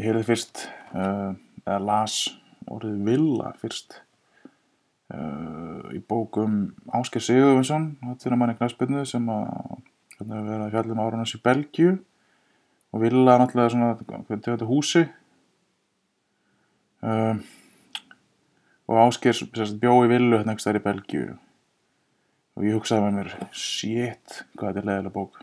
ég heyrði fyrst uh, eða las orðið villa fyrst uh, í bókum Ásker Sigurvinsson þetta er manni knæspinnu sem að hérna hefur verið að fjallum árunars í Belgíu. Og villa er náttúrulega svona hvernig þetta húsi. Um, og Ásker bjóði villu hérna ekki stær í Belgíu. Og ég hugsaði með mér shit hvað þetta er leðilega bók.